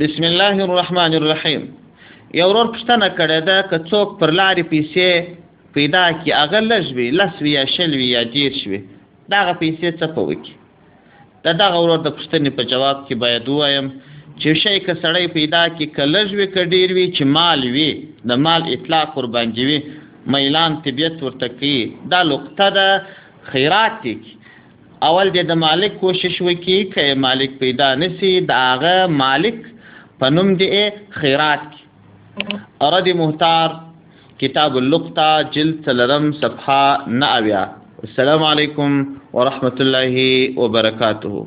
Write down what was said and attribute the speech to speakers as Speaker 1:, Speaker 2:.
Speaker 1: بسم الله الرحمن الرحیم یو ورور پښتنه کړه دا که څوک پر لارې پیسې پیدا کی هغه لږ وی لس وی یا شل وی یا ډیر شوی دا غ پیسې څه پوي کی دا دا ورور د پښتنې په جواب کې باید وایم چې شي که سړی پیدا کی کلج وی ک ډیر وی چې مال وی د مال اطلاق ور باندې وی میلان طبیعت ورته کی دا لقطه ده خیرات کی اول دې د مالک کوشش وکړي که یې مالک پیدا نسی د هغه مالک په نوم دې یې خیرات کړي رد محتار کتاب اللقطه جلد څلرم صفحه نه اویا السلام علیکم ورحمت الله وبرکاته